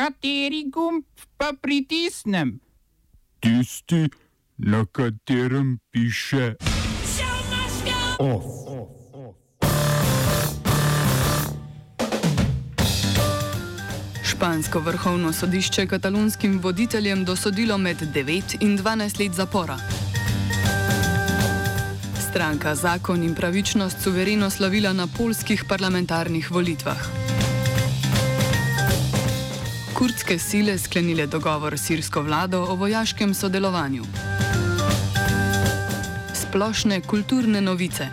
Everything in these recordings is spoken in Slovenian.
Kateri gumb pa pritisnem? Tisti, na katerem piše OF. Špansko vrhovno sodišče katalonskim voditeljem dosodilo med 9 in 12 let zapora. Stranka Zakon in pravičnost suvereno slavila na polskih parlamentarnih volitvah kurdske sile sklenile dogovor s sirsko vlado o vojaškem sodelovanju. Splošne kulturne novice.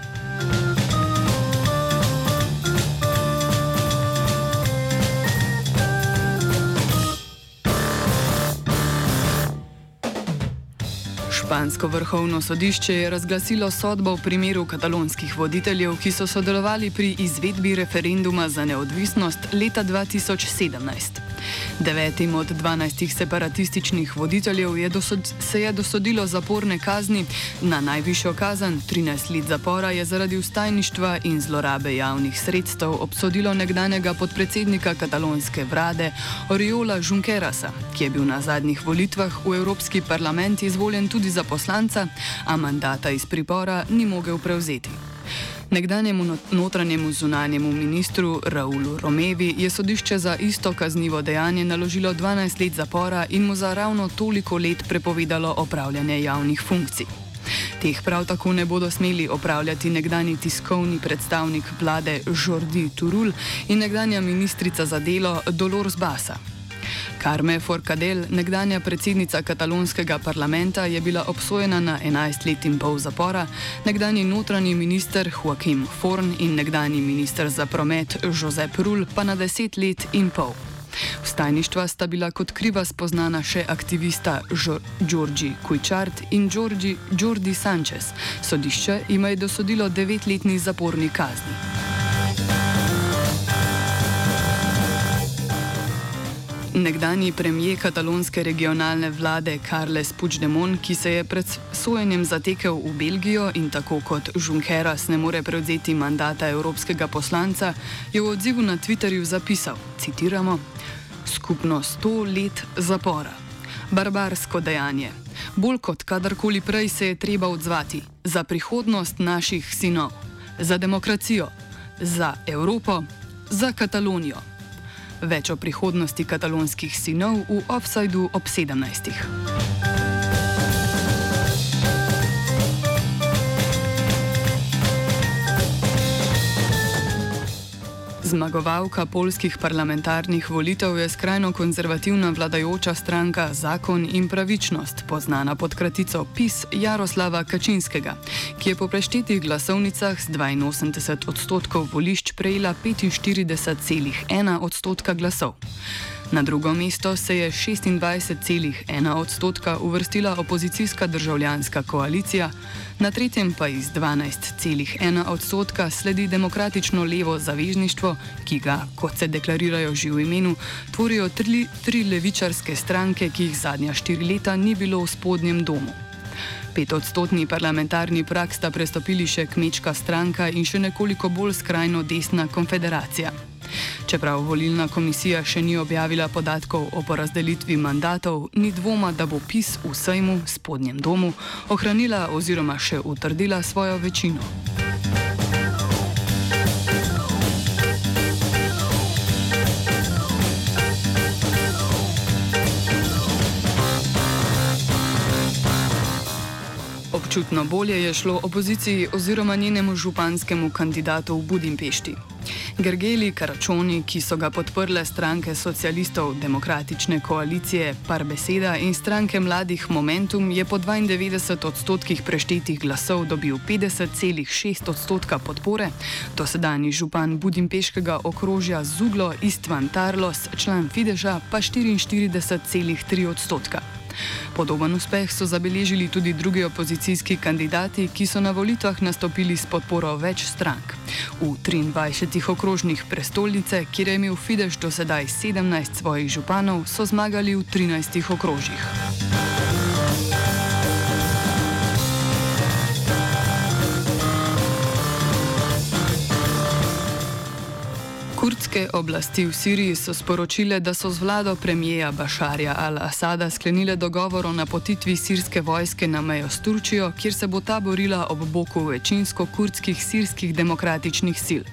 Špansko vrhovno sodišče je razglasilo sodbo v primeru katalonskih voditeljev, ki so sodelovali pri izvedbi referenduma za neodvisnost leta 2017. Devetim od dvanajstih separatističnih voditeljev je dosod, se je dosodilo zaporne kazni. Na najvišjo kazen, 13 let zapora, je zaradi ustajništva in zlorabe javnih sredstev obsodilo nekdanjega podpredsednika katalonske vlade Oriola Junquerasa, ki je bil na zadnjih volitvah v Evropski parlament izvoljen tudi za poslanca, a mandata iz pripora ni mogel prevzeti. Nekdanjemu notranjemu zunanjemu ministru Raulu Romevi je sodišče za isto kaznivo dejanje naložilo 12 let zapora in mu za ravno toliko let prepovedalo opravljanje javnih funkcij. Teh prav tako ne bodo smeli opravljati nekdani tiskovni predstavnik vlade Jordi Turul in nekdanja ministrica za delo Dolores Basa. Carme Forcadell, nekdanja predsednica katalonskega parlamenta, je bila obsojena na 11 let in pol zapora, nekdani notranji minister Joaquim Forn in nekdani minister za promet Josep Rul pa na 10 let in pol. Vstajništva sta bila kot kriva spoznana še aktivista Georgi Kujčart in Jordi Sanchez. Sodišče ima je dosodilo devetletni zaporni kazni. Nekdani premijer katalonske regionalne vlade Carles Puigdemont, ki se je pred sojenjem zatekel v Belgijo in tako kot Junqueras ne more prevzeti mandata evropskega poslanca, je v odzivu na Twitterju zapisal: citiramo, Skupno sto let zapora. Barbarsko dejanje. Bolj kot kadarkoli prej se je treba odzvati za prihodnost naših sinov, za demokracijo, za Evropo, za Katalonijo. Več o prihodnosti katalonskih sinov v Offsideu ob 17. Zmagovalka polskih parlamentarnih volitev je skrajno konzervativna vladajoča stranka Zakon in pravičnost, poznana pod kratico PIS Jaroslava Kačinskega, ki je po preštetih glasovnicah z 82 odstotkov volišč prejela 45,1 odstotka glasov. Na drugo mesto se je 26,1 odstotka uvrstila opozicijska državljanska koalicija, na tretjem pa iz 12,1 odstotka sledi demokratično levo zavezništvo, ki ga, kot se deklarirajo že v imenu, tvorijo tri, tri levičarske stranke, ki jih zadnja štiri leta ni bilo v spodnjem domu. Petodstotni parlamentarni prak sta prestopili še kmečka stranka in še nekoliko bolj skrajno desna konfederacija. Čeprav volilna komisija še ni objavila podatkov o porazdelitvi mandatov, ni dvoma, da bo PIS v Sejmu, spodnjem domu, ohranila oziroma še utrdila svojo večino. Občutno bolje je šlo opoziciji oziroma njenemu županskemu kandidatu v Budimpešti. Gergeli Karačoni, ki so ga podprle stranke socialistov demokratične koalicije Par Beseda in stranke mladih Momentum, je po 92 odstotkih preštetih glasov dobil 50,6 odstotka podpore, dosedani župan Budimpeškega okrožja Zuglo Istvan Tarlos, član Fideša, pa 44,3 odstotka. Podoben uspeh so zabeležili tudi drugi opozicijski kandidati, ki so na volitvah nastopili s podporo več strank. V 23 okrožnih prestolnice, kjer je imel Fidesz do sedaj 17 svojih županov, so zmagali v 13 okrožjih. Kurdske oblasti v Siriji so sporočile, da so z vlado premijeja Bašarja al-Asada sklenile dogovor o napotitvi sirske vojske na mejo s Turčijo, kjer se bo ta borila ob boku večinsko kurdskih sirskih demokratičnih sil.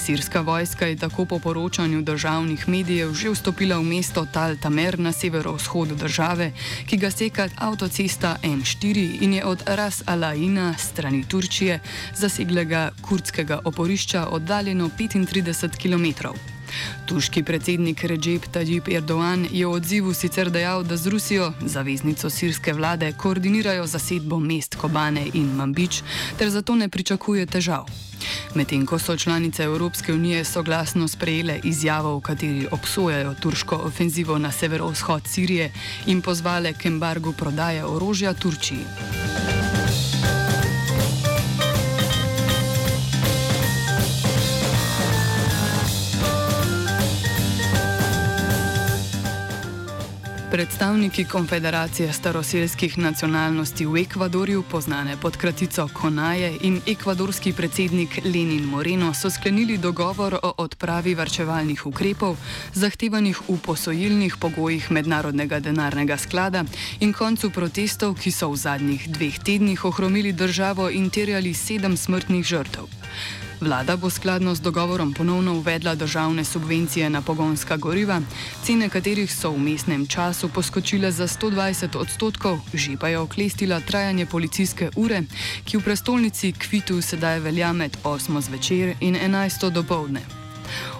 Sirska vojska je tako po poročanju državnih medijev že vstopila v mesto Tal Tamer na severovzhodu države, ki ga seka avtocesta M4 in je od Ras Alaina strani Turčije zaseglega kurdskega oporišča oddaljeno 35 km. Turški predsednik Recep Tayyip Erdoğan je v odzivu sicer dejal, da z Rusijo, zaveznico sirske vlade, koordinirajo zasedbo mest Kobane in Mambič, ter zato ne pričakuje težav. Medtem ko so članice Evropske unije soglasno sprejele izjavo, v kateri obsojajo turško ofenzivo na severovzhod Sirije in pozvale k embargu prodaje orožja Turčiji. Predstavniki Konfederacije staroseljskih nacionalnosti v Ekvadorju, poznane pod kratico Konaje, in ekvadorski predsednik Lenin Moreno so sklenili dogovor o odpravi varčevalnih ukrepov, zahtevanih v posojilnih pogojih Mednarodnega denarnega sklada in koncu protestov, ki so v zadnjih dveh tednih ohromili državo in terjali sedem smrtnih žrtev. Vlada bo skladno z dogovorom ponovno uvedla državne subvencije na pogonska goriva, cene katerih so v mestnem času poskočile za 120 odstotkov, že pa je oklestila trajanje policijske ure, ki v prestolnici Kvitu sedaj velja med 8 zvečer in 11 dopoledne.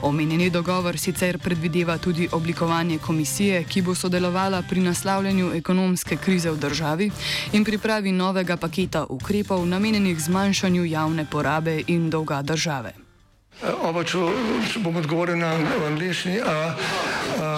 Omenjeni dogovor sicer predvideva tudi oblikovanje komisije, ki bo sodelovala pri naslavljanju ekonomske krize v državi in pripravi novega paketa ukrepov namenjenih zmanjšanju javne porabe in dolga države. Oba, če bom odgovoril na angliški.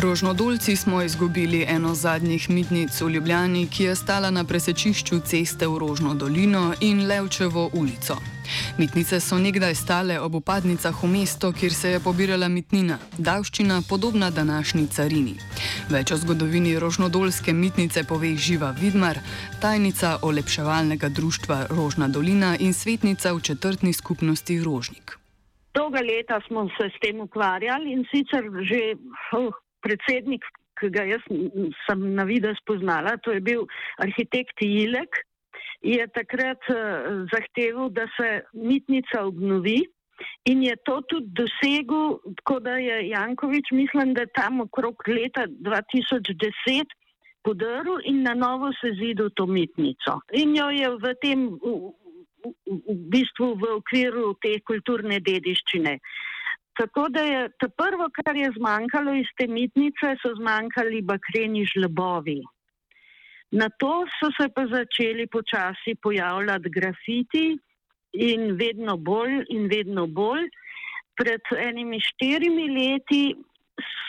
Rožnodolci smo izgubili eno zadnjih mitnic v Ljubljani, ki je stala na presečišču ceste v Rožno dolino in Levčevo ulico. Mitnice so nekdaj stale ob upadnicah v mesto, kjer se je pobirala mitnina, davščina podobna današnji carini. Več o zgodovini Rožnodolske mitnice pove Živa Vidmar, tajnica olepševalnega društva Rožna dolina in svetnica v četrtni skupnosti Rožnik. Dolga leta smo se s tem ukvarjali in sicer že oh, predsednik, ki ga jaz sem na vidi spoznala, to je bil arhitekt Ilek, je takrat uh, zahteval, da se mitnica obnovi in je to tudi dosegel, tako da je Jankovič, mislim, da tam okrog leta 2010 podaril in na novo se zidil to mitnico. In jo je v tem, v, v, v bistvu v okviru te kulturne dediščine. Tako da je to prvo, kar je zmanjkalo iz te mitnice, so zmanjkali bakreni žlebovi. Na to so se pa začeli počasi pojavljati grafiti in vedno bolj in vedno bolj. Pred enimi štirimi leti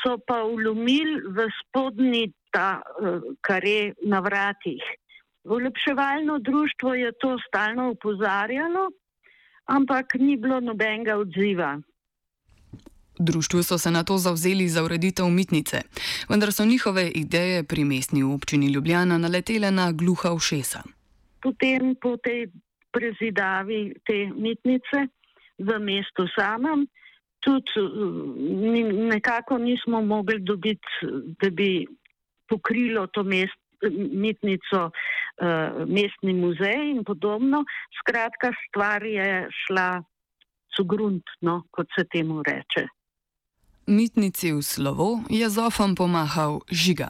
so pa ulomili v spodnji ta eh, kare na vratih. Ulepševalno društvo je to stalno upozarjalo, ampak ni bilo nobenega odziva. Društvu so se na to zavzeli za ureditev mitnice, vendar so njihove ideje pri mestni občini Ljubljana naletele na gluha ušesa. Potem po tej prezidavi te mitnice v mestu samem, tudi nekako nismo mogli dobiti, da bi pokrilo to mest, mitnico, mestni muzej in podobno. Skratka, stvar je šla. Grunt, no, kot se temu reče. Mitnici v slovo je zofam pomahal žiga.